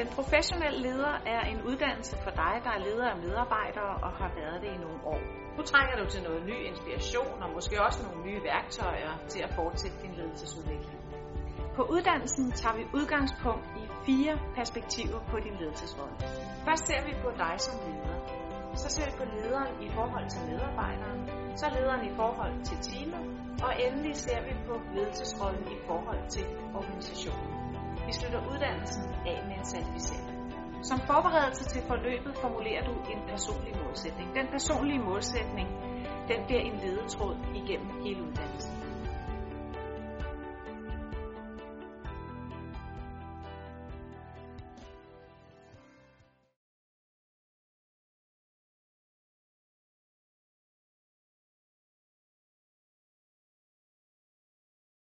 Den professionelle leder er en uddannelse for dig, der er leder af medarbejdere og har været det i nogle år. Nu trænger du til noget ny inspiration og måske også nogle nye værktøjer til at fortsætte din ledelsesudvikling. På uddannelsen tager vi udgangspunkt i fire perspektiver på din ledelsesrolle. Først ser vi på dig som leder. Så ser vi på lederen i forhold til medarbejderen, så lederen i forhold til teamet, og endelig ser vi på ledelsesrollen i forhold til organisationen. Vi slutter uddannelsen af med en certificering. Som forberedelse til forløbet formulerer du en personlig målsætning. Den personlige målsætning, den bliver en ledetråd igennem hele uddannelsen.